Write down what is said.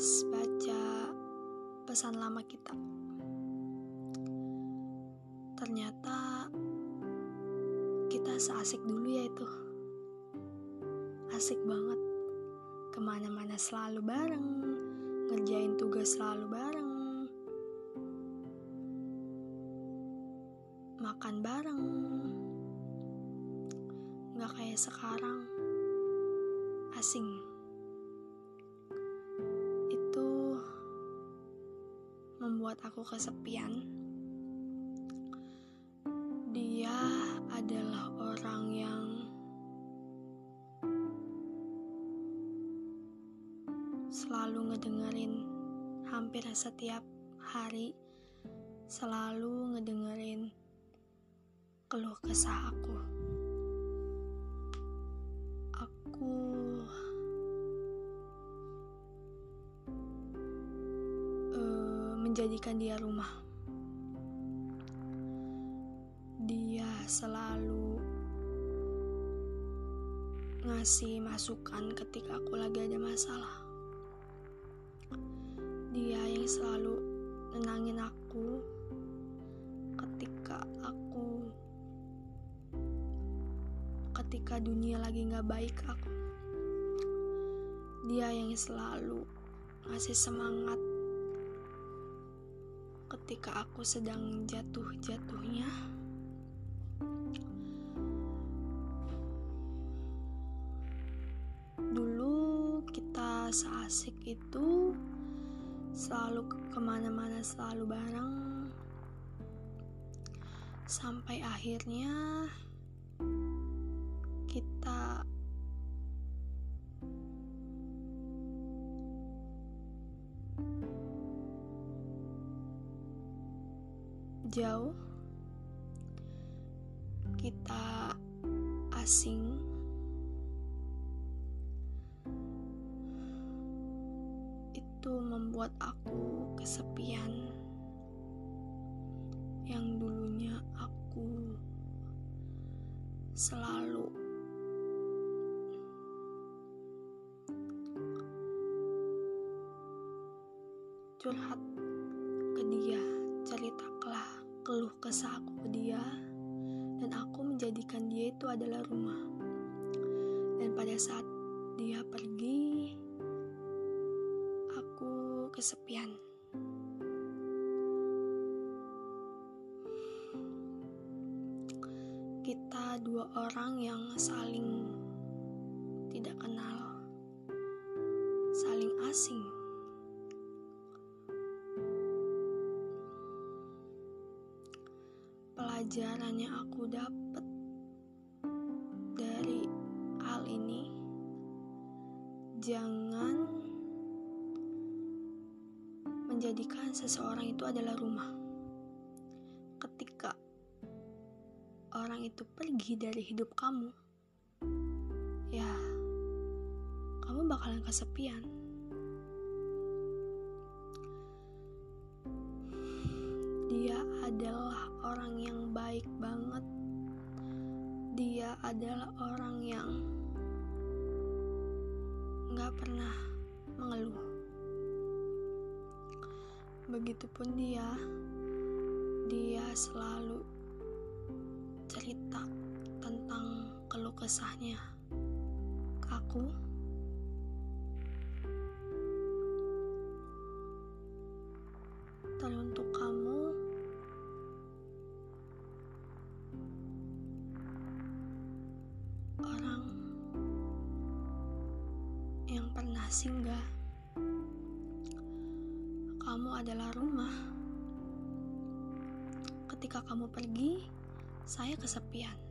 habis baca pesan lama kita. Ternyata kita seasik dulu ya itu. Asik banget. Ke mana-mana selalu bareng, ngerjain tugas selalu bareng. Makan bareng. Gak kayak sekarang. Asing. Membuat aku kesepian. Dia adalah orang yang selalu ngedengerin hampir setiap hari, selalu ngedengerin keluh kesah aku. Aku menjadikan dia rumah. Dia selalu ngasih masukan ketika aku lagi ada masalah. Dia yang selalu nenangin aku ketika aku ketika dunia lagi nggak baik aku. Dia yang selalu ngasih semangat ketika aku sedang jatuh-jatuhnya. Dulu kita seasik itu selalu ke mana-mana selalu bareng sampai akhirnya kita jauh. Kita asing. Itu membuat aku kesepian. Yang dulunya aku selalu curhat ke dia ceritakanlah keluh kesah aku ke dia dan aku menjadikan dia itu adalah rumah. Dan pada saat dia pergi aku kesepian. Kita dua orang yang saling tidak kenal pelajaran yang aku dapat dari hal ini. Jangan menjadikan seseorang itu adalah rumah. Ketika orang itu pergi dari hidup kamu ya kamu bakalan kesepian dia adalah orang yang baik banget. Dia adalah orang yang gak pernah mengeluh. Begitupun dia, dia selalu cerita tentang keluh kesahnya ke aku. Teruntuk yang pernah singgah. Kamu adalah rumah. Ketika kamu pergi, saya kesepian.